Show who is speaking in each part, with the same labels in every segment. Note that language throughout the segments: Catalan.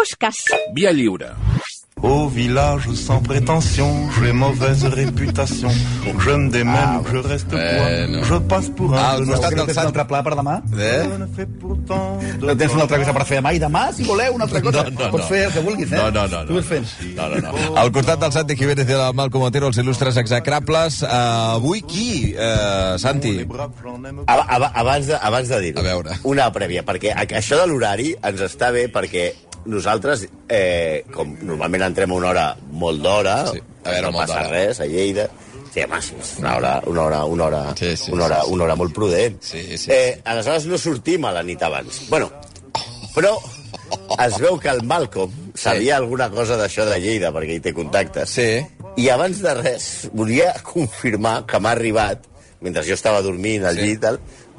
Speaker 1: Pushkas.
Speaker 2: Via lliure.
Speaker 3: Au village sans prétention, j'ai mauvaise réputation. Je me démène, je reste
Speaker 4: Bueno.
Speaker 3: quoi Je passe pour un
Speaker 4: Al
Speaker 3: de
Speaker 4: costat del
Speaker 5: Tens un
Speaker 4: Sant...
Speaker 5: altre pla per demà?
Speaker 4: Eh?
Speaker 3: De
Speaker 5: No tens una altra cosa per fer demà? I demà, si voleu, una altra cosa.
Speaker 4: No, no,
Speaker 5: Pots
Speaker 4: no.
Speaker 5: fer el que vulguis, eh?
Speaker 4: No, no, no.
Speaker 5: Tu vas fent.
Speaker 4: No, no, no. Al costat del Santi Jiménez i del Malcom Otero, els il·lustres execrables. Uh, avui qui, uh, Santi?
Speaker 6: aba- Abans de, abans de dir
Speaker 4: A veure.
Speaker 6: una prèvia, perquè això de l'horari ens està bé perquè nosaltres, eh, com normalment entrem una hora molt d'hora,
Speaker 4: Sí, a veure,
Speaker 6: no passa res, a Lleida, sí, home, sí, una hora, una hora, una hora,
Speaker 4: Sí, sí,
Speaker 6: una hora,
Speaker 4: sí, sí.
Speaker 6: una hora molt prudent.
Speaker 4: Sí, sí,
Speaker 6: eh, aleshores no sortim a la nit abans. Bueno, però es veu que el Malcolm sabia alguna cosa d'això de Lleida, perquè hi té contactes.
Speaker 4: Sí.
Speaker 6: I abans de res, volia confirmar que m'ha arribat, mentre jo estava dormint al
Speaker 4: Sí.
Speaker 6: llit,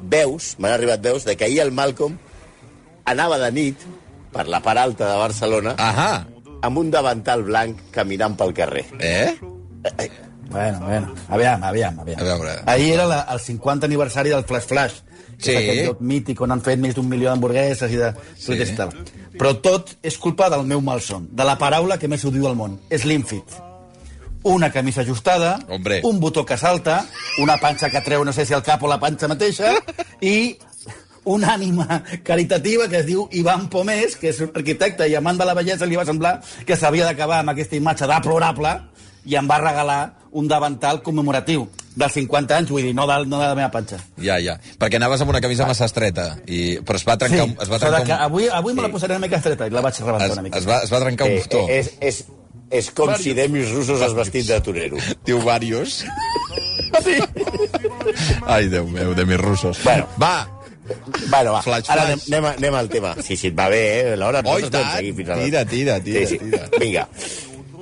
Speaker 6: veus, m'han arribat veus, de que ahir el Malcolm anava de nit per la part alta de Barcelona
Speaker 4: Ahà.
Speaker 6: amb un davantal blanc caminant pel carrer.
Speaker 4: Eh?
Speaker 5: Bueno, bueno. Aviam, aviam, aviam.
Speaker 4: A veure.
Speaker 5: Ahir era la, el 50 aniversari del Flash Flash, que
Speaker 4: Sí.
Speaker 5: és aquest lloc mític on han fet més d'un milió d'hamburgueses i de sí. i tal. Però tot és culpa del meu malson, de la paraula que més odio al món. Slim fit. Una camisa ajustada,
Speaker 4: Hombre.
Speaker 5: un botó que salta, una panxa que treu no sé si el cap o la panxa mateixa, i una ànima caritativa que es diu Ivan Pomés, que és un arquitecte i amant de la bellesa, li va semblar que s'havia d'acabar amb aquesta imatge deplorable i em va regalar un davantal commemoratiu dels 50 anys, vull dir, no de, no de la meva panxa.
Speaker 4: Ja, ja. Perquè anaves amb una camisa massa estreta, i... però es va trencar, un- es va trencar
Speaker 5: que
Speaker 4: un...
Speaker 5: avui, avui me la posaré una mica estreta i la vaig rebentar
Speaker 4: es,
Speaker 5: una mica.
Speaker 4: es, va, es va trencar un
Speaker 6: Eh,
Speaker 4: botó.
Speaker 6: eh, és, és, és com si Demis Russos es vestit de torero.
Speaker 4: Diu varios. Ai, Déu meu, de mis russos.
Speaker 6: Bueno.
Speaker 4: Va,
Speaker 6: Bueno, va,
Speaker 4: Flash,
Speaker 6: ara
Speaker 4: flash.
Speaker 6: anem, anem, al tema. Sí, sí, et va bé, eh? L'hora
Speaker 4: Oh, i
Speaker 6: nosaltres podem
Speaker 4: tant.
Speaker 6: seguir fins a la-
Speaker 4: Tira, tira, tira, tira.
Speaker 6: Vinga.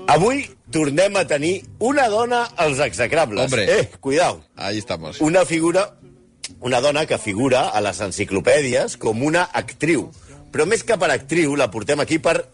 Speaker 6: Avui tornem a tenir una dona als execrables.
Speaker 4: Hombre.
Speaker 6: Eh, cuidao.
Speaker 4: ahí estamos.
Speaker 6: Una figura, una dona que figura a les enciclopèdies com una actriu. Però més que per actriu, la portem aquí per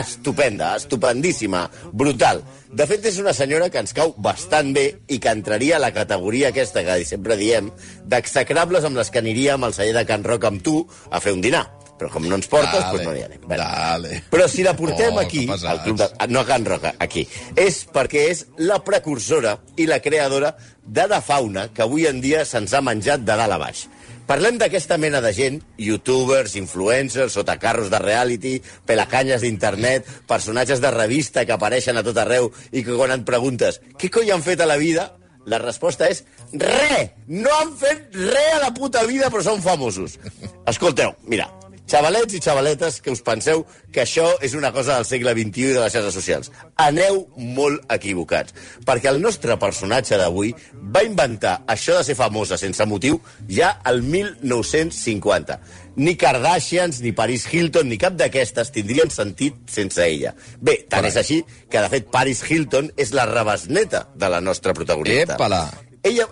Speaker 6: estupenda, estupendíssima, brutal. De fet, és una senyora que ens cau bastant bé i que entraria a la categoria aquesta que sempre diem d'execrables amb les que aniríem al celler de Can Roc amb tu a fer un dinar. Però com no ens portes,
Speaker 4: Dale,
Speaker 6: doncs no hi anem.
Speaker 4: dale.
Speaker 6: Però si la portem
Speaker 4: Oh,
Speaker 6: aquí, al club de, no a Can Roca, aquí, és perquè és la precursora i la creadora de la fauna que avui en dia se'ns ha menjat de dalt a baix. Parlem d'aquesta mena de gent, youtubers, influencers, sotacarros de reality, pelacanyes d'internet, personatges de revista que apareixen a tot arreu i que quan et preguntes què coi han fet a la vida, la resposta és re! No han fet res a la puta vida, però són famosos. Escolteu, mira, xavalets i xavaletes que us penseu que això és una cosa del segle XXI i de les xarxes socials. Aneu molt equivocats, perquè el nostre personatge d'avui va inventar això de ser famosa sense motiu ja al 1950. Ni Kardashians, ni Paris Hilton, ni cap d'aquestes tindrien sentit sense ella. Bé, tant és així que, de fet, Paris Hilton és la rebesneta de la nostra protagonista.
Speaker 4: Epala.
Speaker 6: Ella,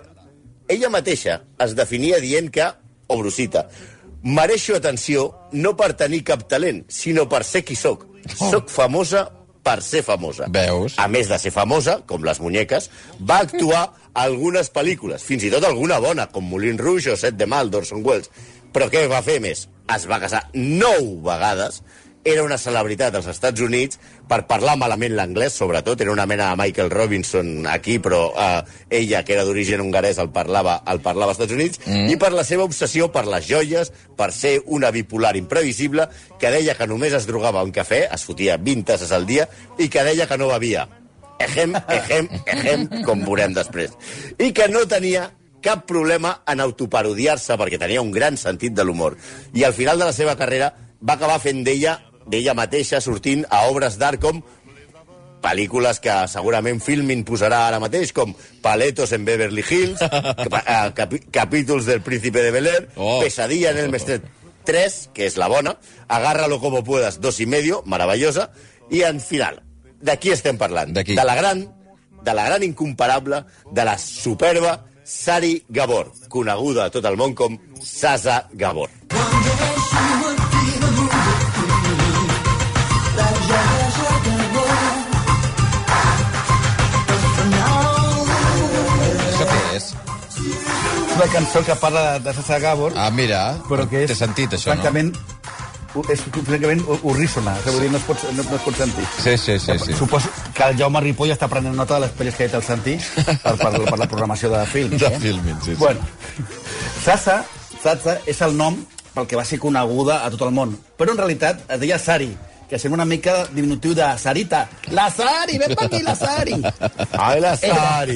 Speaker 6: ella mateixa es definia dient que, obro cita, mereixo atenció no per tenir cap talent, sinó per ser qui sóc. Soc famosa per ser famosa.
Speaker 4: Veus?
Speaker 6: A més de ser famosa, com les muñeques, va actuar a algunes pel·lícules, fins i tot alguna bona, com Moulin Rouge o Set de Mal d'Orson Welles. Però què va fer més? Es va casar nou vegades, era una celebritat als Estats Units per parlar malament l'anglès, sobretot. Era una mena de Michael Robinson aquí, però eh, ella, que era d'origen hongarès, el parlava, el parlava als Estats Units, mm. i per la seva obsessió per les joies, per ser una bipolar imprevisible, que deia que només es drogava un cafè, es fotia 20 tasses al dia, i que deia que no bevia. Ejem, ejem, ejem, com veurem després. I que no tenia cap problema en autoparodiar-se perquè tenia un gran sentit de l'humor. I al final de la seva carrera va acabar fent d'ella d'ella mateixa sortint a obres d'art com pel·lícules que segurament Filmin posarà ara mateix, com Paletos en Beverly Hills, cap eh, capi capítols del Príncipe de Bel-Air,
Speaker 4: Oh.
Speaker 6: Pesadilla en el Mestre 3, que és la bona, Agárralo como puedas, dos y medio, meravellosa, i en final, de qui estem parlant?
Speaker 4: De qui?
Speaker 6: De la gran, de la gran incomparable, de la superba Sari Gabor, coneguda a tot el món com Sasa Gabor.
Speaker 4: Això És
Speaker 5: una cançó que parla de Sasa Gabor,
Speaker 4: Ah, mira,
Speaker 5: però que és,
Speaker 4: té sentit, això,
Speaker 5: francament, és francament horríssona, és a dir, no es pot, no, no es pot sentir.
Speaker 4: Sí, sí, sí. sí.
Speaker 5: Suposo que el Jaume Ripoll està prenent nota de les pel·lis que ha dit el Santi per, per, per la programació de film.
Speaker 4: De
Speaker 5: eh?
Speaker 4: Filmin, sí, sí.
Speaker 5: Bueno, Sasa, Sasa és el nom pel que va ser coneguda a tot el món. Però en realitat es deia Sari, que sembla una mica diminutiu de Sarita. La Sari, ven per aquí, la Sari.
Speaker 6: Ai, la Sari.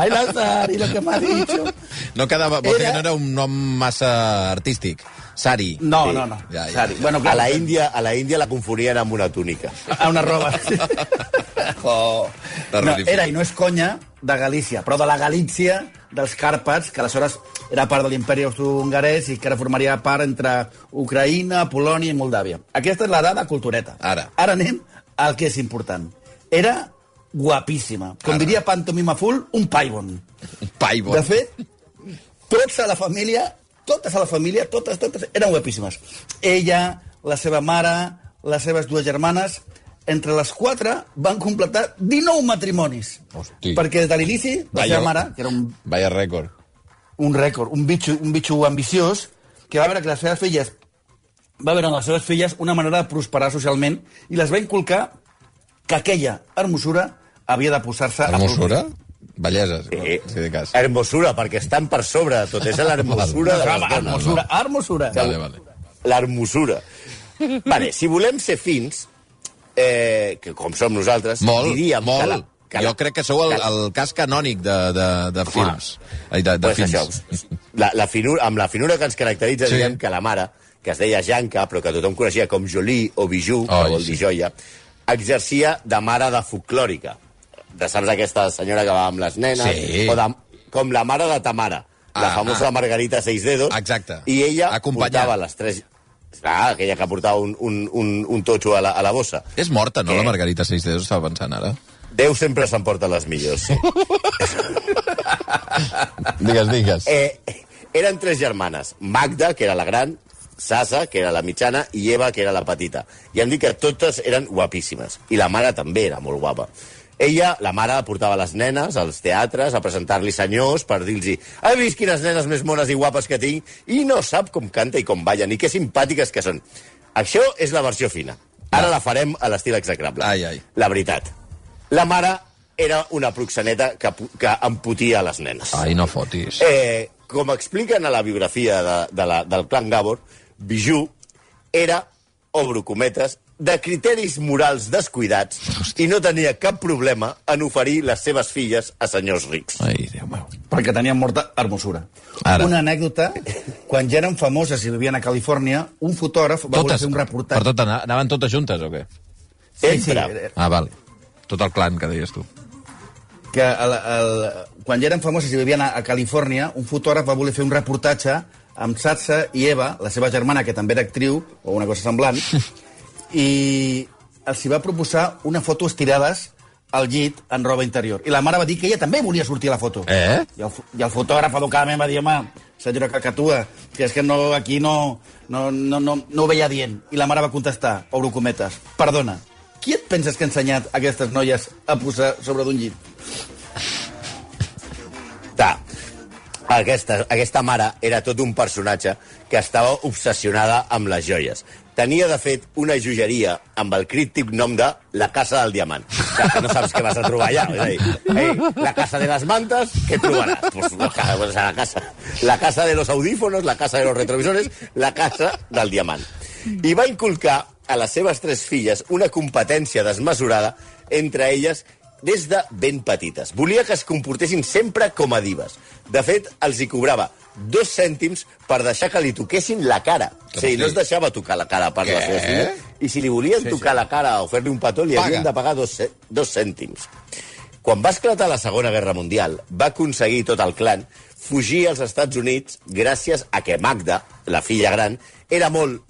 Speaker 5: Ai, la Sari, lo que m'ha dicho.
Speaker 4: No quedava... Era...
Speaker 5: Era-
Speaker 4: que no era un nom massa artístic. Sari.
Speaker 5: No,
Speaker 6: Sí.
Speaker 5: no, no.
Speaker 4: Ja, ja,
Speaker 5: Sari.
Speaker 4: ja.
Speaker 5: Bueno,
Speaker 6: A la Índia, a la Índia la confonien amb una túnica.
Speaker 5: A una roba. oh. No, era, i no és conya, de Galícia, però de la Galícia dels Càrpats, que aleshores era part de l'imperi austro-hongarès i que ara formaria part entre Ucraïna, Polònia i Moldàvia. Aquesta és la dada cultureta.
Speaker 4: Ara.
Speaker 5: Ara anem al que és important. Era guapíssima. Com
Speaker 4: Ara.
Speaker 5: diria Pantomima Full, un paibon.
Speaker 4: Paibon.
Speaker 5: De fet, tots a la família, totes a la família, totes, totes, eren guapíssimes. Ella, la seva mare, les seves dues germanes, entre les quatre van completar 19 matrimonis.
Speaker 4: Hosti.
Speaker 5: Perquè des de l'inici, la
Speaker 4: Vaya-
Speaker 5: seva mare, que era un,
Speaker 4: Vaya rècord.
Speaker 5: un rècord, un bitxo, un bitxo ambiciós, que va veure que les seves filles va veure en les seves filles una manera de prosperar socialment i les va inculcar que aquella hermosura havia de posar-se... a
Speaker 4: Hermosura? Bellesa, sí,
Speaker 6: Eh,
Speaker 4: sí, de cas.
Speaker 6: Hermosura, perquè estan per sobre de tot. És l'hermosura de les dones.
Speaker 5: hermosura, hermosura.
Speaker 4: Vale, vale.
Speaker 6: L'hermosura. Vale, si volem ser fins, eh, que com som nosaltres,
Speaker 4: Molt,
Speaker 6: diríem
Speaker 4: molt.
Speaker 6: que la, que
Speaker 4: jo crec que sou el, el cas canònic de, de, de films. Ai, de, de
Speaker 6: pues
Speaker 4: films.
Speaker 6: això, la, la finura, amb la finura que ens caracteritza,
Speaker 4: Sí.
Speaker 6: diem que la mare, que es deia Janka, però que tothom coneixia com Jolie o Bijou,
Speaker 4: Ai,
Speaker 6: que vol dir
Speaker 4: sí.
Speaker 6: joia, exercia de mare de folclòrica. De, saps aquesta senyora que va amb les nenes?
Speaker 4: Sí.
Speaker 6: O de, com la mare de Tamara, la
Speaker 4: Ah,
Speaker 6: famosa
Speaker 4: ah.
Speaker 6: Margarita Seis Dedos.
Speaker 4: Exacte.
Speaker 6: I ella
Speaker 4: Acompanyant.
Speaker 6: portava les tres... Clar, aquella que portava un, un, un, un totxo a la, a la bossa.
Speaker 4: És morta, no,
Speaker 6: Què?
Speaker 4: la Margarita Seix Dedos, estava pensant ara.
Speaker 6: Déu sempre s'emporta les millors. Sí.
Speaker 4: Digues, digues.
Speaker 6: Eh, eren tres germanes. Magda, que era la gran, Sasa, que era la mitjana, i Eva, que era la petita. I em dic que totes eren guapíssimes. I la mare també era molt guapa. Ella, la mare, portava les nenes als teatres a presentar-li senyors per dir-los «Has vist quines nenes més mones i guapes que tinc?» I no sap com canta i com ballen i que simpàtiques que són. Això és la versió fina. Ara la farem a l'estil execrable.
Speaker 4: Ai, ai.
Speaker 6: La veritat. La mare era una proxeneta que, que emputia les nenes.
Speaker 4: Ai, no fotis.
Speaker 6: Eh, com expliquen a la biografia de, de la, del clan Gabor, Bijou era, obro cometes, de criteris morals descuidats i no tenia cap problema en oferir les seves filles a senyors rics.
Speaker 4: Ai, Déu meu.
Speaker 5: perquè tenien molta hermosura.
Speaker 4: Ara.
Speaker 5: Una anècdota, quan ja eren famoses i vivien a Califòrnia, un fotògraf va voler fer un
Speaker 4: Per
Speaker 5: reportatge...
Speaker 4: tot, ana- anaven totes juntes, o què?
Speaker 6: Sempre.
Speaker 5: eh,
Speaker 4: Ah, val. Tot el clan que deies tu.
Speaker 5: que el, el, quan ja eren famoses i vivien a, a Califòrnia, un fotògraf va voler fer un reportatge amb Satsa i Eva, la seva germana, que també era actriu, o una cosa semblant, i els hi va proposar una foto estirades al llit en roba interior. I la mare va dir que ella també volia sortir a la foto.
Speaker 4: Eh?
Speaker 5: I el, i el fotògraf educadament va dir, home, senyora Cacatua, que és que no, aquí no, no, no, no, no ho veia dient. I la mare va contestar, obro cometes, perdona, qui et penses que ha ensenyat aquestes noies a posar sobre d'un llit?
Speaker 6: Ta. Aquesta, aquesta mare era tot un personatge que estava obsessionada amb les joies. Tenia, de fet, una joieria amb el críptic nom de La Casa del Diamant. Que, que no saps què vas a trobar allà. És a dir, ei, la Casa de les Mantes, què trobaràs? Pues, la, casa, pues, la, casa, la Casa de los Audífonos, la Casa de los Retrovisores, la Casa del Diamant. I va inculcar a les seves tres filles una competència desmesurada entre elles des de ben petites. Volia que es comportessin sempre com a divas. De fet, els hi cobrava dos cèntims per deixar que li toquessin la cara. O sigui, no es deixava tocar la cara per
Speaker 4: Què?
Speaker 6: les seves filles. I si li volien sí, tocar sí. la cara o fer-li un petó, li
Speaker 4: Paga.
Speaker 6: havien de pagar dos, dos cèntims. Quan va esclatar la Segona Guerra Mundial, va aconseguir tot el clan fugir als Estats Units gràcies a que Magda, la filla gran, era molt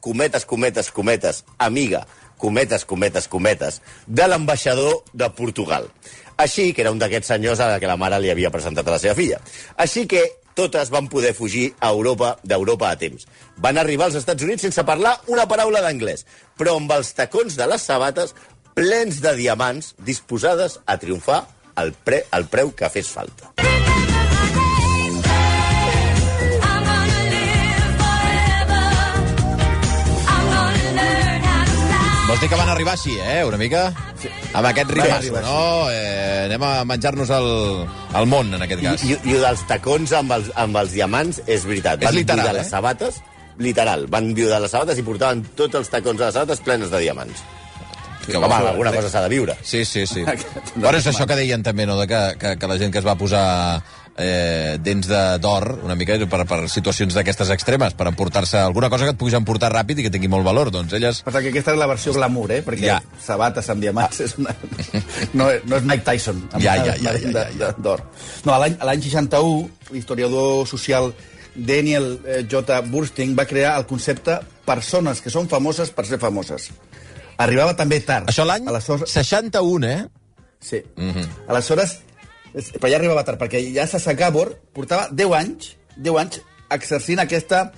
Speaker 6: cometes, cometes, cometes, amiga, cometes, cometes, cometes, de l'ambaixador de Portugal. Així, que era un d'aquests senyors a la que la mare li havia presentat a la seva filla. Així que totes van poder fugir a Europa d'Europa a temps. Van arribar als Estats Units sense parlar una paraula d'anglès, però amb els tacons de les sabates plens de diamants disposades a triomfar al, pre, al preu que fes falta.
Speaker 4: Vols dir que van arribar així, eh, una mica? Sí. Amb aquest
Speaker 5: arribar
Speaker 4: no? Eh, anem a menjar-nos el, el món, en aquest
Speaker 6: I,
Speaker 4: cas.
Speaker 6: i, I dels tacons amb els, amb els diamants és veritat.
Speaker 4: És
Speaker 6: Van
Speaker 4: literal, eh?
Speaker 6: les sabates, literal, van viudar les sabates i portaven tots els tacons de les sabates plenes de diamants.
Speaker 4: Que
Speaker 6: Home,
Speaker 4: bo.
Speaker 6: alguna cosa s'ha de viure.
Speaker 4: Sí, sí, sí. Però és això que deien també, no?, de que, que, que la gent que es va posar eh, dents de- d'or, una mica per, per situacions d'aquestes extremes, per emportar-se alguna cosa que et puguis emportar ràpid i que tingui molt valor. Doncs elles...
Speaker 5: Passa que aquesta és la versió glamour, eh? Perquè
Speaker 4: Ja.
Speaker 5: sabates amb diamants és una... no, no és Mike Tyson amb
Speaker 4: Ja, ja, ja, ja,
Speaker 5: de-
Speaker 4: ja, ja.
Speaker 5: d'or. No, l'any a l'any 61, l'historiador social Daniel eh, J. Burstyn va crear el concepte persones que són famoses per ser famoses. Arribava també tard.
Speaker 4: Això l'any
Speaker 5: Aleshores,
Speaker 4: 61, eh?
Speaker 5: Sí. Mm -hmm. Aleshores, però ja arribava tard, perquè ja Sasa Gabor portava 10 anys, 10 anys exercint aquesta,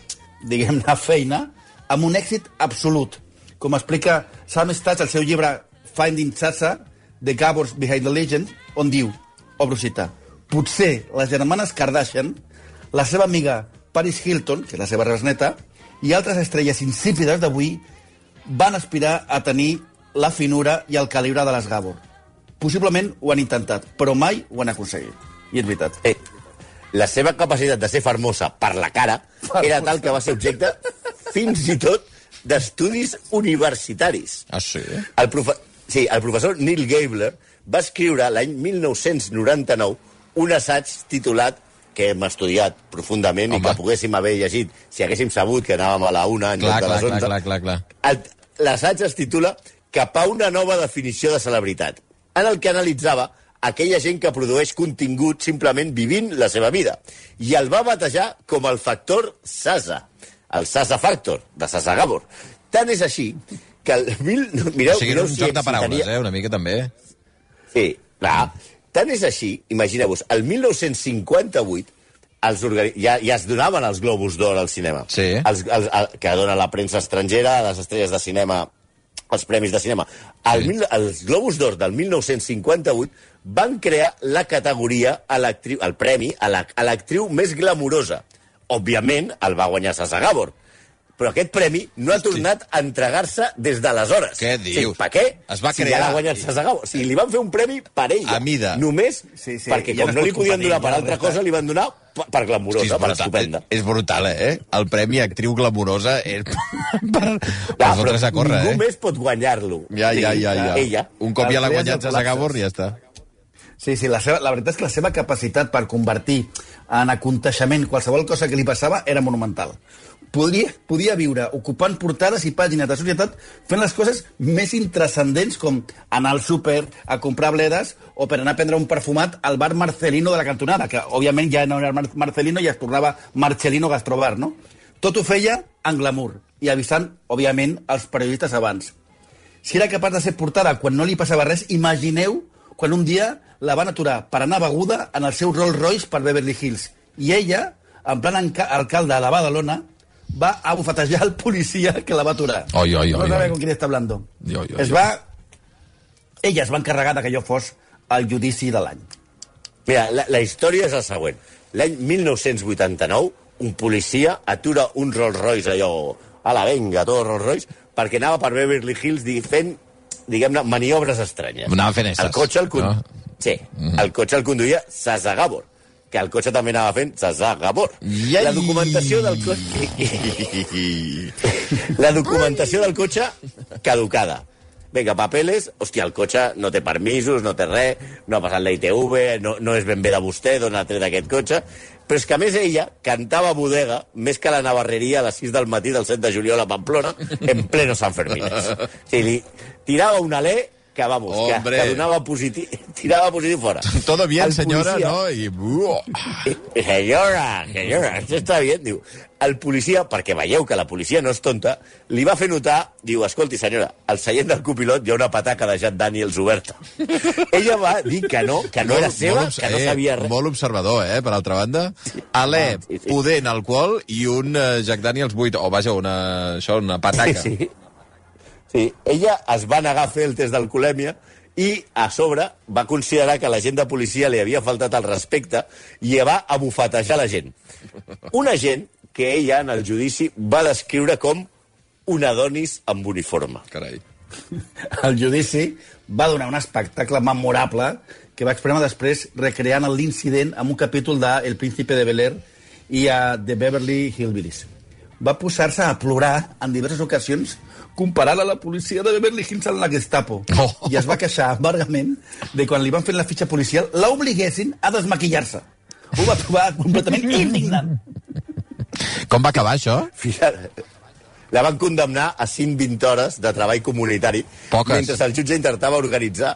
Speaker 5: diguem-ne, feina amb un èxit absolut. Com explica Sam Stats al seu llibre Finding Sasa, The Gabors Behind the Legend, on diu, obro cita, potser les germanes Kardashian, la seva amiga Paris Hilton, que és la seva rebesneta, i altres estrelles insípides d'avui van aspirar a tenir la finura i el calibre de les Gabor. Possiblement ho han intentat, però mai ho han aconseguit. I és veritat.
Speaker 6: Eh, la seva capacitat de ser famosa per la cara era tal que va ser objecte fins i tot d'estudis universitaris.
Speaker 4: Ah, sí?
Speaker 6: El, profe sí, el professor Neil Gabler va escriure l'any 1999 un assaig titulat que hem estudiat profundament
Speaker 4: Home.
Speaker 6: i que poguéssim haver llegit si haguéssim sabut que anàvem a la una en
Speaker 4: Clar,
Speaker 6: lloc de les
Speaker 4: clar,
Speaker 6: 11.
Speaker 4: clar, clar, clar.
Speaker 6: El- L'assaig es titula Cap a una nova definició de celebritat, en el que analitzava aquella gent que produeix contingut simplement vivint la seva vida. I el va batejar com el factor Sasa, el Sasa Factor, de Sasa Gabor. Tant és així que el mil... Mireu,
Speaker 4: O sigui,
Speaker 6: mireu
Speaker 4: un
Speaker 6: si
Speaker 4: joc de paraules,
Speaker 6: excitaria-
Speaker 4: eh, una mica també.
Speaker 6: Sí, clar. Tant és així, imagineu-vos, el 1958 els organi... ja, ja es donaven els Globus d'Or al cinema.
Speaker 4: Sí.
Speaker 6: Els, els, el, que dona la premsa estrangera, a les estrelles de cinema, els premis de cinema. El,
Speaker 4: Sí.
Speaker 6: mil, els Globus d'Or del 1958 van crear la categoria a el premi a la- a l'actriu més glamurosa. Òbviament, el va guanyar Sasa Gabor. Però aquest premi no ha tornat a entregar-se des d'aleshores.
Speaker 4: Què
Speaker 6: O sigui,
Speaker 4: dius?
Speaker 6: per què?
Speaker 4: Es va
Speaker 6: si
Speaker 4: crear.
Speaker 6: ja l'ha guanyat Sasa Gabor. O sigui, li van fer un premi per ella.
Speaker 4: A mida.
Speaker 6: Només
Speaker 5: Sí, sí,
Speaker 6: perquè
Speaker 5: ja
Speaker 6: com
Speaker 5: no
Speaker 6: li podien donar per
Speaker 5: ja
Speaker 6: altra
Speaker 5: resta.
Speaker 6: cosa, li van donar per, per glamurosa,
Speaker 4: Hosti, és,
Speaker 6: per estupenda.
Speaker 4: és brutal, eh? El premi actriu glamurosa és per, per
Speaker 6: Clar,
Speaker 4: fotre's a córrer,
Speaker 6: ningú
Speaker 4: eh?
Speaker 6: més pot guanyar-lo.
Speaker 4: Ja, ja, ja, ja.
Speaker 6: Ella.
Speaker 4: Un cop ja l'ha guanyat
Speaker 5: idees
Speaker 4: Sasa Gabor, ja està.
Speaker 5: Sí, sí, la, seva, la veritat és que la seva capacitat per convertir en aconteixement qualsevol cosa que li passava era monumental. Podria, podia viure ocupant portades i pàgines de societat fent les coses més intrascendents com anar al súper a comprar bledes o per anar a prendre un perfumat al bar Marcelino de la cantonada, que òbviament ja no era Mar Marcelino i es tornava Marcelino Gastrobar, no? Tot ho feia en glamour i avisant, òbviament, els periodistes abans. Si era capaç de ser portada quan no li passava res, imagineu quan un dia la van aturar per anar beguda en el seu Rolls Royce per Beverly Hills. I ella, en plan alcalde de Badalona, va a bufetejar el policia que la va aturar.
Speaker 4: Oi, oi,
Speaker 5: no
Speaker 4: oi,
Speaker 5: sabe
Speaker 4: oi.
Speaker 5: con quién está hablando.
Speaker 4: Oi, oi,
Speaker 5: es va... Ella es va encarregar de que allò fos el judici de l'any.
Speaker 6: Mira, la, la història és la següent. L'any 1989, un policia atura un Rolls Royce, allò, a la venga, tot Rolls Royce, perquè anava per Beverly Hills fent, diguem-ne, maniobres estranyes.
Speaker 4: Anava fent estes,
Speaker 6: El cotxe el, con...
Speaker 4: no?
Speaker 6: sí, el cotxe el conduïa Sasa Gabor, que el cotxe també anava fent Sasa Gabor.
Speaker 4: Iai!
Speaker 6: La documentació del cotxe... la documentació del cotxe caducada. Vinga, papeles, hòstia, el cotxe no té permisos, no té res, no ha passat la ITV, no, no és ben bé de vostè, d'on ha tret aquest cotxe, però és que a més ella cantava bodega més que la navarreria a les 6 del matí del 7 de juliol a Pamplona en pleno Sant Fermines. O sigui, li tirava un alè que, vamos,
Speaker 4: Hombre.
Speaker 6: que donava positiu, tirava positiu fora.
Speaker 4: Todo bien,
Speaker 6: El
Speaker 4: senyora,
Speaker 6: policia-
Speaker 4: no? I... Uah.
Speaker 6: Eh, Senyora, senyora, això està bé, diu. El policia, perquè veieu que la policia no és tonta, li va fer notar, diu, escolti, senyora, al seient del copilot hi ha una pataca de Jack Daniels oberta. Ella va dir que no, que no era seva,
Speaker 4: obs-
Speaker 6: que no
Speaker 4: eh,
Speaker 6: sabia res.
Speaker 4: Molt observador, eh, per altra banda. Alè,
Speaker 6: Ah, sí, sí.
Speaker 4: pudent, alcohol i un Jack Daniels 8, o vaja, una, això, una pataca.
Speaker 6: Sí, sí. Sí, ella es va negar a fer el test d'alcoholèmia i a sobre va considerar que la gent de policia li havia faltat el respecte i va a bufetejar la gent. Una gent que ella en el judici va descriure com un Adonis amb uniforme.
Speaker 4: Carai.
Speaker 5: El judici va donar un espectacle memorable que va expremar després recreant l'incident amb un capítol de El príncipe de Bel-Air i a The Beverly Hillbillies. Va posar-se a plorar en diverses ocasions comparant a la policia de Beverly Hills amb la Gestapo.
Speaker 4: Oh.
Speaker 5: I es va queixar amargament de quan li van fer la fitxa policial l'obliguessin a desmaquillar-se. Ho va trobar completament indignant.
Speaker 4: Com va acabar això?
Speaker 6: Fira, la van condemnar a 120 hores de treball comunitari
Speaker 4: Poques.
Speaker 6: mentre el jutge intentava organitzar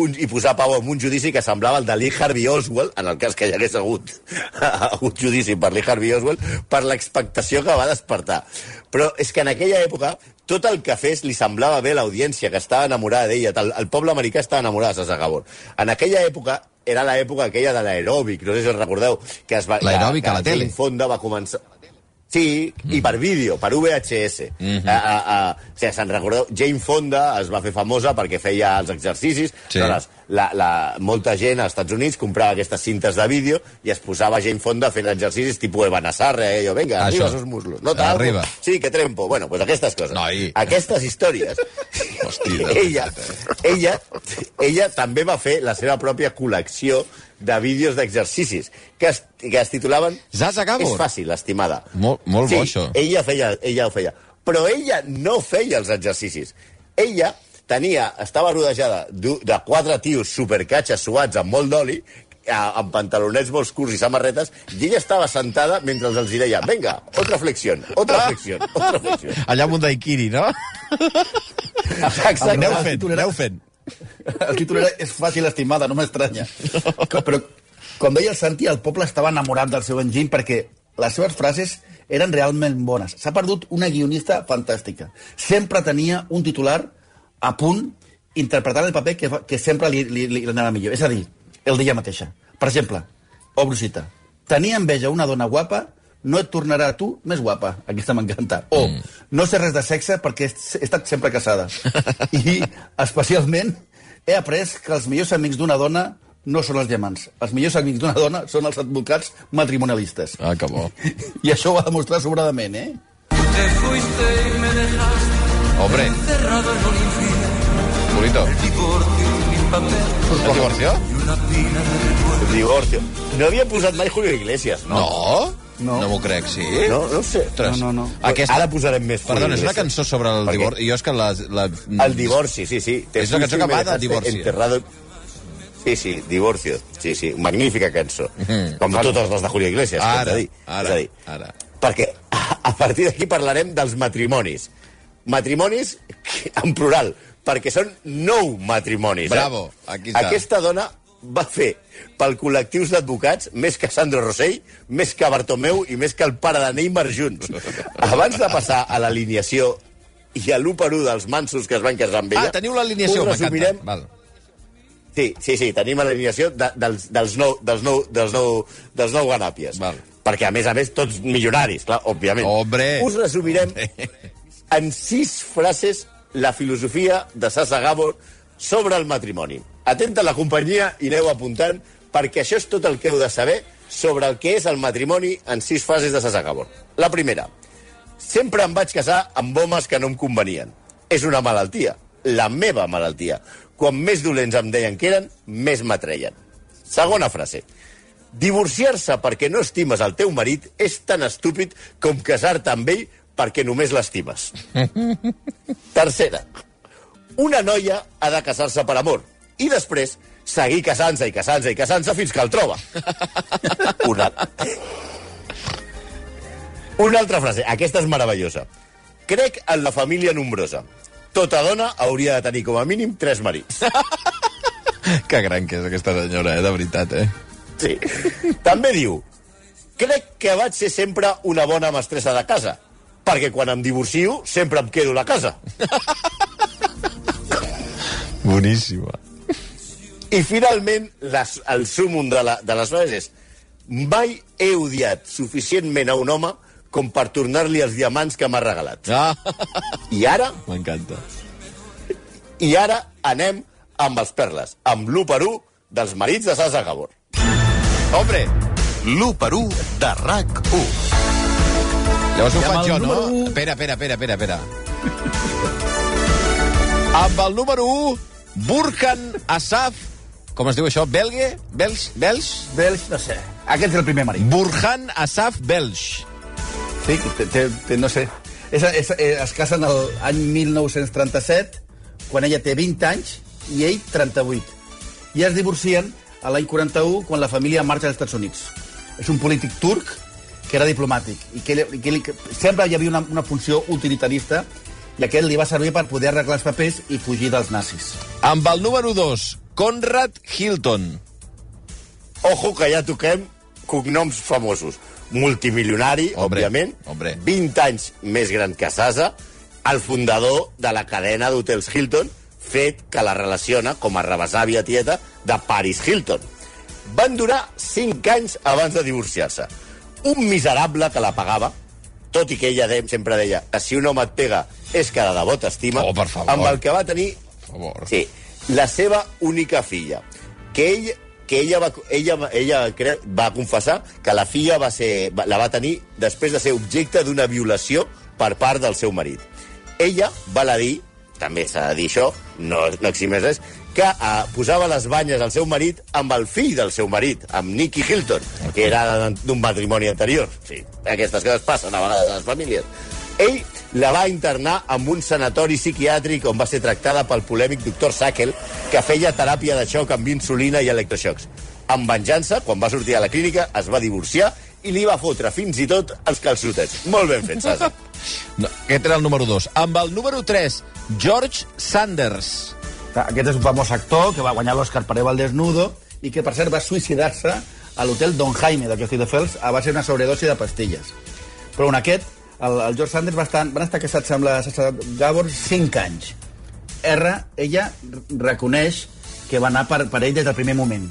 Speaker 6: un, i posar pau en un judici que semblava el de Lee Harvey Oswald, en el cas que hi hagués hagut, hagut judici per Lee Harvey Oswald, per l'expectació que va despertar. Però és que en aquella època tot el que fes li semblava bé a l'audiència, que estava enamorada d'ella. El, el poble americà estava enamorat de Sasa Gabor. En aquella època era l'època aquella de l'aeròbic, no sé si us recordeu, que es va...
Speaker 4: L'aeròbic a la tele.
Speaker 6: Fonda va començar... Sí, i per vídeo, per VHS. Mm -hmm. a, a, a, o sigui, se'n recordeu? Jane Fonda es va fer famosa perquè feia els exercicis.
Speaker 4: Sí.
Speaker 6: Aleshores, la, la, molta gent als Estats Units comprava aquestes cintes de vídeo i es posava Jane Fonda fent exercicis tipus Eva Nazarre, eh? Jo, venga, arriba esos muslos. No tal,
Speaker 4: Arriba.
Speaker 6: Sí, que trempo. Bueno, pues aquestes coses.
Speaker 4: Noi.
Speaker 6: Aquestes històries.
Speaker 4: Hosti, de
Speaker 6: ella, ella, ella també va fer la seva pròpia col·lecció de vídeos d'exercicis que, es, que es titulaven
Speaker 4: Zaza Gabor.
Speaker 6: És fàcil, estimada.
Speaker 4: Molt- molt
Speaker 6: sí,
Speaker 4: bo, això.
Speaker 6: Ella, feia, ella ho feia. Però ella no feia els exercicis. Ella tenia, estava rodejada de quatre tios supercatxes suats amb molt d'oli, a- amb pantalonets molt curts i samarretes, i ella estava sentada mentre els hi deia venga, otra flexión, otra flexión, otra flexión.
Speaker 4: Allà amb un daiquiri, no?
Speaker 6: Exacte.
Speaker 4: Aneu fent, aneu fent.
Speaker 5: El títol era És fàcil, estimada, no m'estranya. Però, com deia el Santi, el poble estava enamorat del seu enginy perquè les seves frases eren realment bones. S'ha perdut una guionista fantàstica. Sempre tenia un titular a punt interpretant el paper que, que sempre li, li, li anava millor. És a dir, el d'ella mateixa. Per exemple, obro cita. Tenia enveja una dona guapa, no et tornarà a tu més guapa. Aquesta m'encanta. O, mm. no sé res de sexe perquè he estat sempre casada. I, especialment, he après que els millors amics d'una dona no són els diamants. Els millors amics d'una dona són els advocats matrimonialistes.
Speaker 4: Ah, que bo.
Speaker 5: I això ho va demostrar sobradament, eh?
Speaker 1: Te fuiste y me dejaste
Speaker 4: Hombre,
Speaker 1: cerrado en un infierno,
Speaker 4: bonito.
Speaker 1: divorcio sin papel
Speaker 4: El divorcio?
Speaker 1: y una pina de recuerdos.
Speaker 6: Divorcio. No havia posat mai Julio Iglesias, no?
Speaker 4: No?
Speaker 5: No.
Speaker 4: No m'ho crec, sí?
Speaker 6: No, no ho sé.
Speaker 4: Ostres.
Speaker 5: No, no, no.
Speaker 4: Aquesta...
Speaker 6: Ara posarem més
Speaker 4: Perdona, és una cançó sobre el
Speaker 6: Per què?
Speaker 4: divorci. Jo és que la... la...
Speaker 6: El divorci, sí, sí. Te
Speaker 4: És una cançó que va de divorci.
Speaker 6: Enterrado... Sí, sí, divorcio. Sí, sí, magnífica cançó. Com totes les de Julio Iglesias.
Speaker 4: Ara,
Speaker 6: t'he dit.
Speaker 4: ara,
Speaker 6: És a dir,
Speaker 4: ara.
Speaker 6: Perquè a, a partir d'aquí parlarem dels matrimonis. Matrimonis en plural, perquè són nou matrimonis.
Speaker 4: Bravo,
Speaker 6: eh?
Speaker 4: aquí està.
Speaker 6: Aquesta dona va fer pel col·lectius d'advocats més que Sandro Rossell, més que Bartomeu i més que el pare de Neymar junts. Abans de passar a l'alineació i a l'1 per 1 dels mansos que es van casar amb ella...
Speaker 4: Ah, teniu l'alineació,
Speaker 6: resumirem
Speaker 4: Val.
Speaker 6: Sí, sí, sí, tenim l'alineació de, dels, dels, nou, dels, nou, dels, nou, dels nou ganàpies.
Speaker 4: Val.
Speaker 6: Perquè, a més a més, tots milionaris, clar, òbviament.
Speaker 4: Hombre.
Speaker 6: Us resumirem en sis frases la filosofia de Sasa Gabor sobre el matrimoni. Atenta a la companyia i aneu apuntant, perquè això és tot el que heu de saber sobre el que és el matrimoni en sis fases de Sasa Gabor. La primera, sempre em vaig casar amb homes que no em convenien. És una malaltia, la meva malaltia. Quan més dolents em deien que eren, més m'atreien. Segona frase. Divorciar-se perquè no estimes el teu marit és tan estúpid com casar-te amb ell perquè només l'estimes. Tercera. Una noia ha de casar-se per amor i després seguir casant-se i casant-se i casant-se fins que el troba. Una... Una altra frase. Aquesta és meravellosa. Crec en la família nombrosa. Tota dona hauria de tenir com a mínim tres marits.
Speaker 4: Que gran que és aquesta senyora, eh? De veritat, eh?
Speaker 6: Sí. També diu, crec que vaig ser sempre una bona mestressa de casa, perquè quan em divorcio sempre em quedo a la casa.
Speaker 4: Boníssima.
Speaker 6: I finalment, les, el súmum de, la, de les frases és mai he odiat suficientment a un home com per tornar-li els diamants que m'ha regalat.
Speaker 4: Ah,
Speaker 6: I ara,
Speaker 4: m'encanta.
Speaker 6: i ara anem amb els perles, amb l'1 per 1 dels marits de Sasa Gabor.
Speaker 4: Hombre,
Speaker 2: L'1 per 1 de RAC 1.
Speaker 4: llavors ho
Speaker 5: I
Speaker 4: faig jo, no?
Speaker 5: número
Speaker 4: Espera, espera, espera, espera, espera. Amb el número 1, Burkan Asaf... Com es diu això? Belge? Belge? Belge?
Speaker 5: Belge, no sé. Aquest és el primer marit.
Speaker 4: Burhan Asaf Belge.
Speaker 5: Sí, que té, té, té, no sé. És, és, eh, es casen l'any 1937, quan ella té 20 anys i ell 38. I es divorcien a l'any 41, quan la família marxa als Estats Units. És un polític turc que era diplomàtic i que, ell- que, que sempre hi havia una, una funció utilitarista i aquest li va servir per poder arreglar els papers i fugir dels nazis.
Speaker 4: Amb el número 2, Conrad Hilton.
Speaker 6: Ojo que ja toquem cognoms famosos. Multimilionari,
Speaker 4: Hombre,
Speaker 6: òbviament.
Speaker 4: hombre.
Speaker 6: 20 anys més gran que Sasa. El fundador de la cadena d'hotels Hilton, fet que la relaciona com a rebesàvia tieta de Paris Hilton. Van durar 5 anys abans de divorciar-se. Un miserable que la pagava, tot i que ella de, sempre deia que si un home et pega és que de debò t'estima,
Speaker 4: Oh,
Speaker 6: amb el que va tenir
Speaker 4: Per favor.
Speaker 6: Sí, la seva única filla, que ell que ella, va, ella, ella va confessar que la filla va ser, la va tenir després de ser objecte d'una violació per part del seu marit. Ella va la dir, també s'ha de dir això, no, no eximés res, que uh, posava les banyes al seu marit amb el fill del seu marit, amb Nicky Hilton, que era d'un matrimoni anterior. Sí, aquestes coses passen a vegades a les famílies. Ell la va internar en un sanatori psiquiàtric on va ser tractada pel polèmic doctor Sackel, que feia teràpia de xoc amb insulina i electroxocs. En venjança, quan va sortir a la clínica, es va divorciar i li va fotre fins i tot els calçotets. Molt ben fet, Sasa.
Speaker 4: No, aquest era el número 2. Amb el número 3, George Sanders.
Speaker 5: Aquest és un famós actor que va guanyar l'Oscar per Eva al desnudo i que, per cert, va suïcidar-se a l'hotel Don Jaime de Castelldefels a base d'una sobredosi de pastilles. Però en aquest, el, el George Sanders va estar, van estar casats amb la Sasha Gabor 5 anys. R, ella reconeix que va anar per, per ell des del primer moment.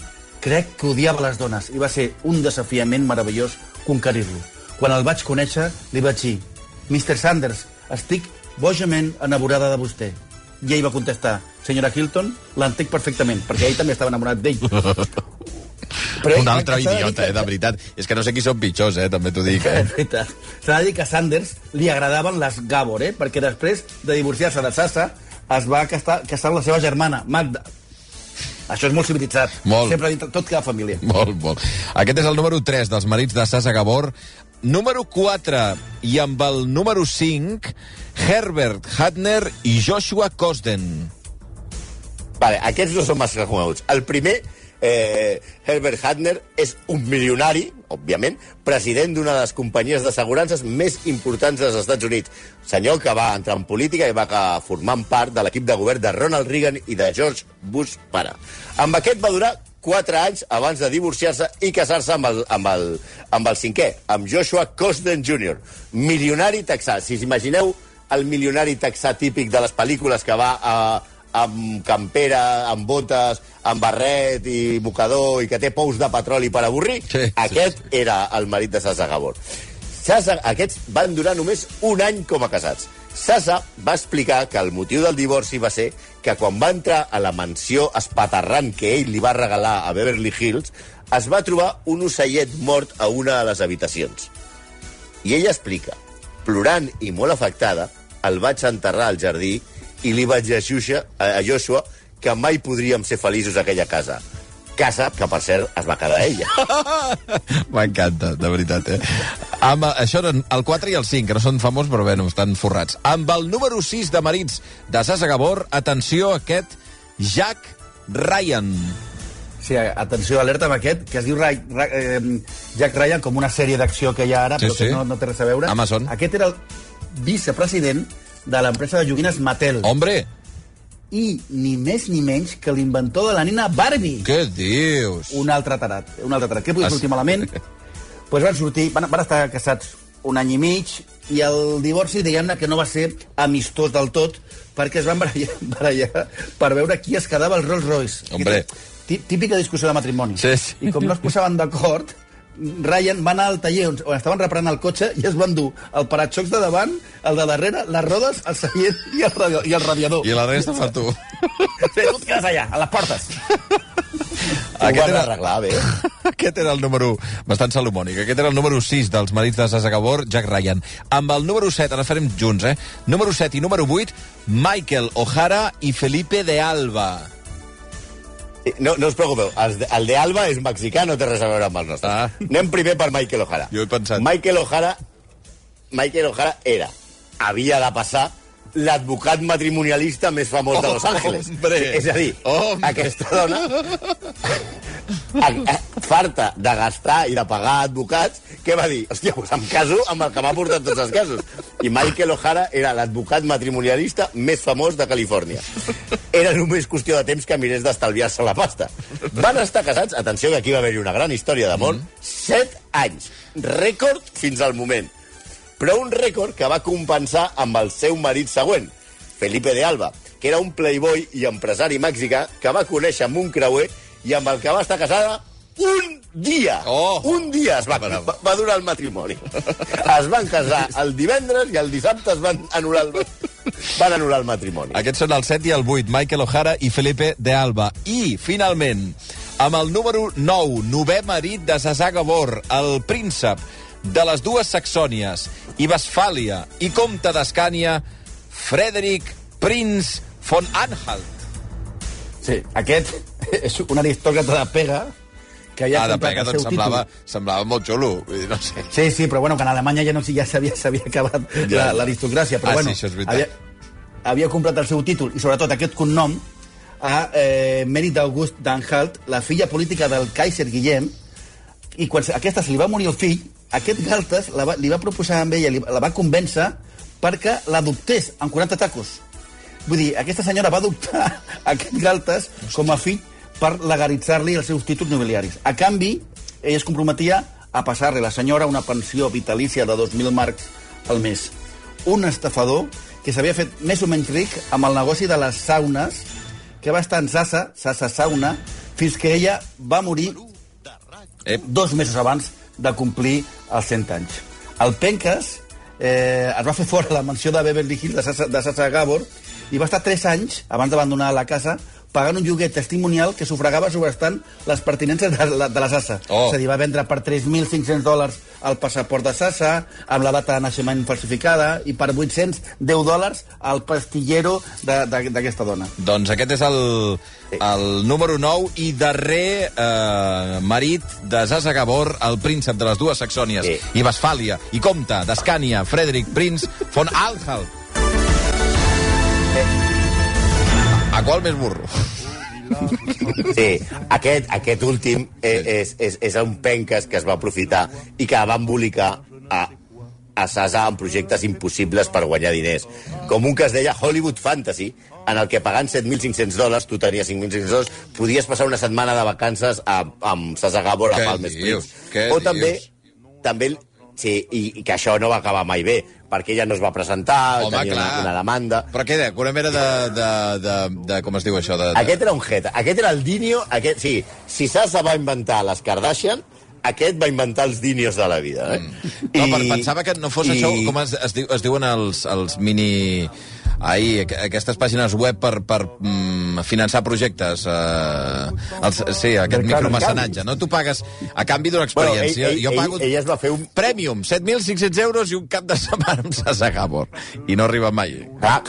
Speaker 5: Crec que odiava les dones i va ser un desafiament meravellós conquerir-lo. Quan el vaig conèixer, li vaig dir Mr. Sanders, estic bojament enamorada de vostè. I ell va contestar, senyora Hilton, l'entenc perfectament, perquè ell també estava enamorat d'ell. Però
Speaker 4: Un altre idiota,
Speaker 5: que-
Speaker 4: eh, de veritat. És que no sé qui són pitjors, eh, també t'ho dic, eh.
Speaker 5: S'ha de dir que a Sanders li agradaven les Gabor, eh? perquè després de divorciar-se de Sasa es va casar, casar amb la seva germana, Magda. Això és molt civilitzat.
Speaker 4: Molt.
Speaker 5: Sempre dintre tot queda família.
Speaker 4: Molt, molt. Aquest és el número 3 dels marits de Sasa Gabor. Número 4, i amb el número 5, Herbert Hadner i Joshua Cosden.
Speaker 6: Vale, aquests no són massa coneguts. El primer, eh, Herbert Hadner, és un milionari, òbviament, president d'una de les companyies d'assegurances més importants dels Estats Units. Senyor que va entrar en política i va formant part de l'equip de govern de Ronald Reagan i de George Bush pare. Amb aquest va durar 4 anys abans de divorciar-se i casar-se amb, el, amb, el, amb el cinquè, amb Joshua Cosden Jr., milionari texà. Si us imagineu el milionari texà típic de les pel·lícules que va a, amb campera, amb botes, amb barret i mocador i que té pous de petroli per avorrir,
Speaker 4: Sí, sí,
Speaker 6: aquest era el marit de Sasa Gabor. Sasa, aquests van durar només un any com a casats. Sasa va explicar que el motiu del divorci va ser que quan va entrar a la mansió espaterrant que ell li va regalar a Beverly Hills, es va trobar un ocellet mort a una de les habitacions. I ella explica, plorant i molt afectada, el vaig enterrar al jardí i li vaig dir a Joshua, a Joshua que mai podríem ser feliços a aquella casa. Casa que, per cert, es va quedar ella.
Speaker 4: M'encanta, de veritat, eh? Amb, això eren el 4 i el 5, que no són famosos, però bé, no estan forrats. Amb el número 6 de marits de Sasa Gabor, atenció, aquest Jack Ryan.
Speaker 5: Sí, atenció, alerta amb aquest, que es diu Ray, Ray, eh, Jack Ryan, com una sèrie d'acció que hi ha ara,
Speaker 4: Sí,
Speaker 5: però que
Speaker 4: sí.
Speaker 5: no, no té res a veure.
Speaker 4: Amazon.
Speaker 5: Aquest era el vicepresident de l'empresa de joguines Mattel.
Speaker 4: Hombre,
Speaker 5: I ni més ni menys que l'inventor de la nina Barbie.
Speaker 4: què dius?
Speaker 5: Un altre tarat. Un altre tarat. Què podia sortir malament? pues van sortir, van, van estar casats un any i mig i el divorci, diguem-ne, que no va ser amistós del tot perquè es van barallar, barallar per veure qui es quedava el Rolls Royce.
Speaker 4: Hombre.
Speaker 5: Tí- Típica discussió de matrimoni.
Speaker 4: Sí, sí.
Speaker 5: I com no es posaven d'acord, Ryan va anar al taller on, on estaven reparant el cotxe i es van dur el paratxocs de davant, el de darrere, les rodes, el seient i el, radi i el radiador.
Speaker 4: I la resta per tu.
Speaker 5: Sí, tu et quedes allà, a les portes.
Speaker 4: Aquest era-
Speaker 6: arreglar bé.
Speaker 4: Aquest era el número... Bastant salomònic. Aquest era el número 6 dels marits de Sasa Gabor, Jack Ryan. Amb el número 7, ara farem junts, eh? Número 7 i número 8, Michael O'Hara i Felipe de Alba.
Speaker 6: No, no us preocupeu, el de, el de Alba és mexicà, no té res a veure amb els nostres.
Speaker 4: Ah.
Speaker 6: Anem primer per Michael O'Hara.
Speaker 4: Jo he pensat.
Speaker 6: Michael O'Hara, Michael O'Hara era, havia de passar, l'advocat matrimonialista més famós de Los Angeles.
Speaker 4: Hombre.
Speaker 6: És a dir,
Speaker 4: Hombre.
Speaker 6: aquesta dona, farta de gastar i de pagar advocats, què va dir? Hòstia, doncs em caso amb el que m'ha portat tots els casos. I Michael O'Hara era l'advocat matrimonialista més famós de Califòrnia. Era només qüestió de temps que mirés d'estalviar-se la pasta. Van estar casats, atenció que aquí va haver-hi una gran història d'amor, set anys. Rècord fins al moment però un rècord que va compensar amb el seu marit següent, Felipe de Alba, que era un playboy i empresari mexicà que va conèixer amb un creuer i amb el que va estar casada un dia.
Speaker 4: Oh!
Speaker 6: Un dia es va, va, va durar el matrimoni. Es van casar el divendres i el dissabte es van anul·lar el, van anul·lar el matrimoni.
Speaker 4: Aquests són el 7 i el 8, Michael O'Hara i Felipe de Alba. I, finalment, amb el número 9, novè marit de Sasà Gabor, el príncep de les dues Saxònies i Westfàlia i comte d'Escània, Frederic Prince von Anhalt.
Speaker 5: Sí, aquest és un aristòcrata de pega que ja
Speaker 4: Ah, de pega, doncs semblava,
Speaker 5: títol.
Speaker 4: semblava molt xulo. No sé.
Speaker 5: Sí, sí, però bueno, que en Alemanya ja no ja s'havia acabat
Speaker 4: Ja.
Speaker 5: la- l'aristocràcia. Però
Speaker 4: Ah,
Speaker 5: bueno,
Speaker 4: sí, això és veritat.
Speaker 5: havia, havia comprat el seu títol i sobretot aquest cognom a eh, mèrit d'August d'Anhalt, la filla política del Kaiser Guillem, i quan aquesta se li va morir el fill, aquest Galtes la va, li va proposar amb ella, li, la va convèncer perquè l'adoptés amb 40 tacos. Vull dir, aquesta senyora va adoptar aquest Galtes com a fill per legalitzar-li els seus títols nobiliaris. A canvi, ella es comprometia a passar-li a la senyora una pensió vitalícia de 2.000 marcs al mes. Un estafador que s'havia fet més o menys ric amb el negoci de les saunes, que va estar en Sasa, Sasa Sauna, fins que ella va morir
Speaker 4: Ep.
Speaker 5: dos mesos abans de complir els 100 anys. El Penques eh, es va fer fora a la mansió de Beverly Hills de Sasa, de Sasa Gabor i va estar 3 anys, abans d'abandonar la casa, pagant un lloguer testimonial que sufragava sobrestant les pertinences de la, de la Sasa.
Speaker 4: Oh.
Speaker 5: És a dir, va vendre per 3.500 dòlars el passaport de Sasa, amb la data de naixement falsificada, i per 810 dòlars el pastillero d'aquesta dona.
Speaker 4: Doncs aquest és el, el número 9 i darrer eh, marit de Sasa Gabor, el príncep de les dues Saxònies,
Speaker 6: Sí.
Speaker 4: i Westfàlia, i comte d'Escània, Frederic Prince von Anhalt. A qual més burro?
Speaker 6: Sí, aquest, aquest últim és, és, és, és un penques que es va aprofitar i que va embolicar a, a Sasa en projectes impossibles per guanyar diners. Com un que es deia Hollywood Fantasy, en el que pagant 7.500 dòlars, tu tenies 5.500 dòlars, podies passar una setmana de vacances a, amb Sasa Gabor a Palm? Springs. O
Speaker 4: dius?
Speaker 6: també, també Sí, i, i que això no va acabar mai bé, perquè ella no es va presentar,
Speaker 4: Home,
Speaker 6: tenia una,
Speaker 4: clar.
Speaker 6: una demanda...
Speaker 4: Però què, de, una mera de, de, de, de... Com es diu això? De, de...
Speaker 6: Aquest era un jeta. Aquest era el dinio... Aquest, sí, si Sasa va inventar les Kardashian, aquest va inventar els dinios de la vida. Eh?
Speaker 4: Mm. No, per, pensava que no fos
Speaker 6: i-
Speaker 4: això, com es, es, diu, es diuen els, els mini... Aqu- aquestes pàgines web per, per mm, finançar projectes. Eh, els, sí, aquest micromecenatge. No? Tu pagues a canvi d'una experiència.
Speaker 6: Bueno, ell-
Speaker 4: jo
Speaker 6: ell-
Speaker 4: pago...
Speaker 6: ell- ell es va fer un-
Speaker 4: Premium, 7.500 euros i un cap de setmana amb Sasa Gabor. I no arriba mai.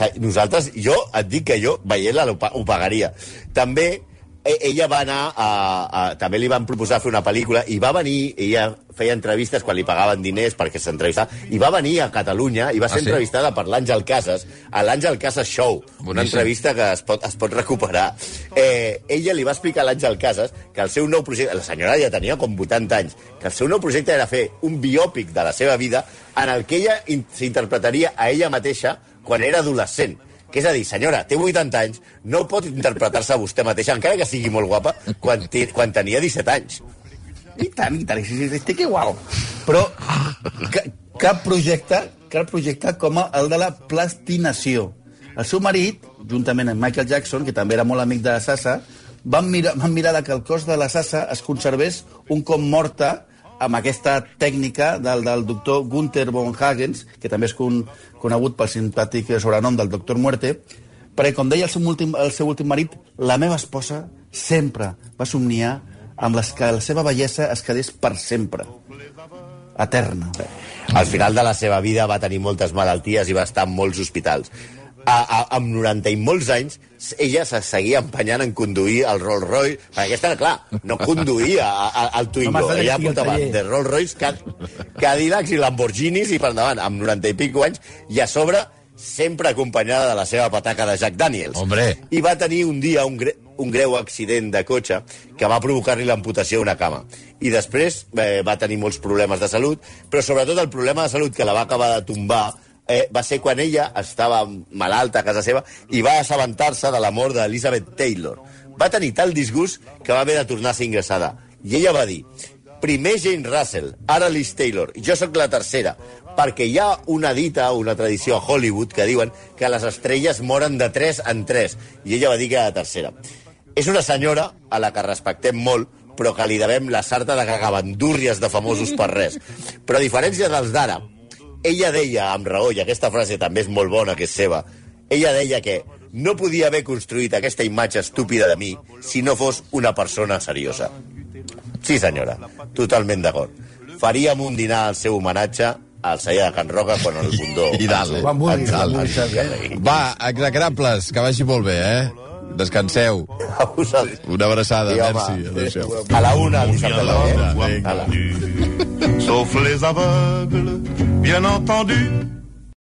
Speaker 6: Que nosaltres, jo et dic que jo, veient-la, ho, pa- ho pagaria. També ella va anar a, a... També li van proposar fer una pel·lícula i va venir, ella feia entrevistes quan li pagaven diners perquè s'entrevistava, i va venir a Catalunya i va ser
Speaker 4: Ah, sí?
Speaker 6: entrevistada per l'Àngel Casas, a l'Àngel Casas Show, una
Speaker 4: Boníssim.
Speaker 6: entrevista que es pot, es pot recuperar. Eh, ella li va explicar a l'Àngel Casas que el seu nou projecte, la senyora ja tenia com 80 anys, que el seu nou projecte era fer un biòpic de la seva vida en el que ella in- s'interpretaria a ella mateixa quan era adolescent. Que és a dir, senyora, té 80 anys, no pot interpretar-se vostè mateixa, encara que sigui molt guapa, quan, té, quan tenia 17 anys.
Speaker 5: I tant, i tant, estic igual. Però ca, cap projecte, cap projecte com el de la plastinació. El seu marit, juntament amb Michael Jackson, que també era molt amic de Sasa, van mirar, van mirar que el cos de la Sasa es conservés un cop morta amb aquesta tècnica del, del doctor Gunther von Hagens, que també és con, conegut pel simpàtic sobrenom del doctor Muerte, perquè, com deia el seu últim, el seu últim marit, la meva esposa sempre va somniar amb les que la seva bellesa es quedés per sempre. Eterna.
Speaker 6: Al final de la seva vida va tenir moltes malalties i va estar en molts hospitals. A, a, amb 90 i molts anys, ella se seguia empenyant en conduir el Rolls Royce, perquè aquesta, clar, no conduïa a, a, el Twingo,
Speaker 5: Home,
Speaker 6: ella
Speaker 5: al
Speaker 6: portava de Rolls Royce, Cad Cadillacs i Lamborghinis i per endavant, amb 90 i pico anys, i a sobre sempre acompanyada de la seva pataca de Jack Daniels.
Speaker 4: Hombre.
Speaker 6: I va tenir un dia un, gre un greu accident de cotxe que va provocar-li l'amputació d'una cama. I després eh, va tenir molts problemes de salut, però sobretot el problema de salut que la va acabar de tombar eh, va ser quan ella estava malalta a casa seva i va assabentar-se de la mort d'Elizabeth Taylor. Va tenir tal disgust que va haver de tornar a ser ingressada. I ella va dir, primer Jane Russell, ara Liz Taylor, jo sóc la tercera, perquè hi ha una dita, una tradició a Hollywood que diuen que les estrelles moren de 3 en 3, i ella va dir que era la tercera. És una senyora a la que respectem molt, però que li devem la sarta de cagabandúrries de famosos per res. Però a diferència dels d'ara, ella deia, amb raó, i aquesta frase també és molt bona, que és seva, ella deia que no podia haver construït aquesta imatge estúpida de mi si no fos una persona seriosa. Sí, senyora, totalment d'acord. Faríem un dinar al seu homenatge al celler de Can Roca quan el bundó...
Speaker 4: I dalt.
Speaker 5: Quan vulguis,
Speaker 4: Dalt.
Speaker 5: quan vulguis.
Speaker 4: Va, execrables, que vagi molt bé, eh? Descanseu.
Speaker 6: A.
Speaker 4: Una abraçada,
Speaker 6: Sí,
Speaker 4: merci. Adéu-siau.
Speaker 6: A la una, dissabte.
Speaker 3: Bien
Speaker 6: Ala.
Speaker 3: entendu, sauf les aveugles, bien entendu.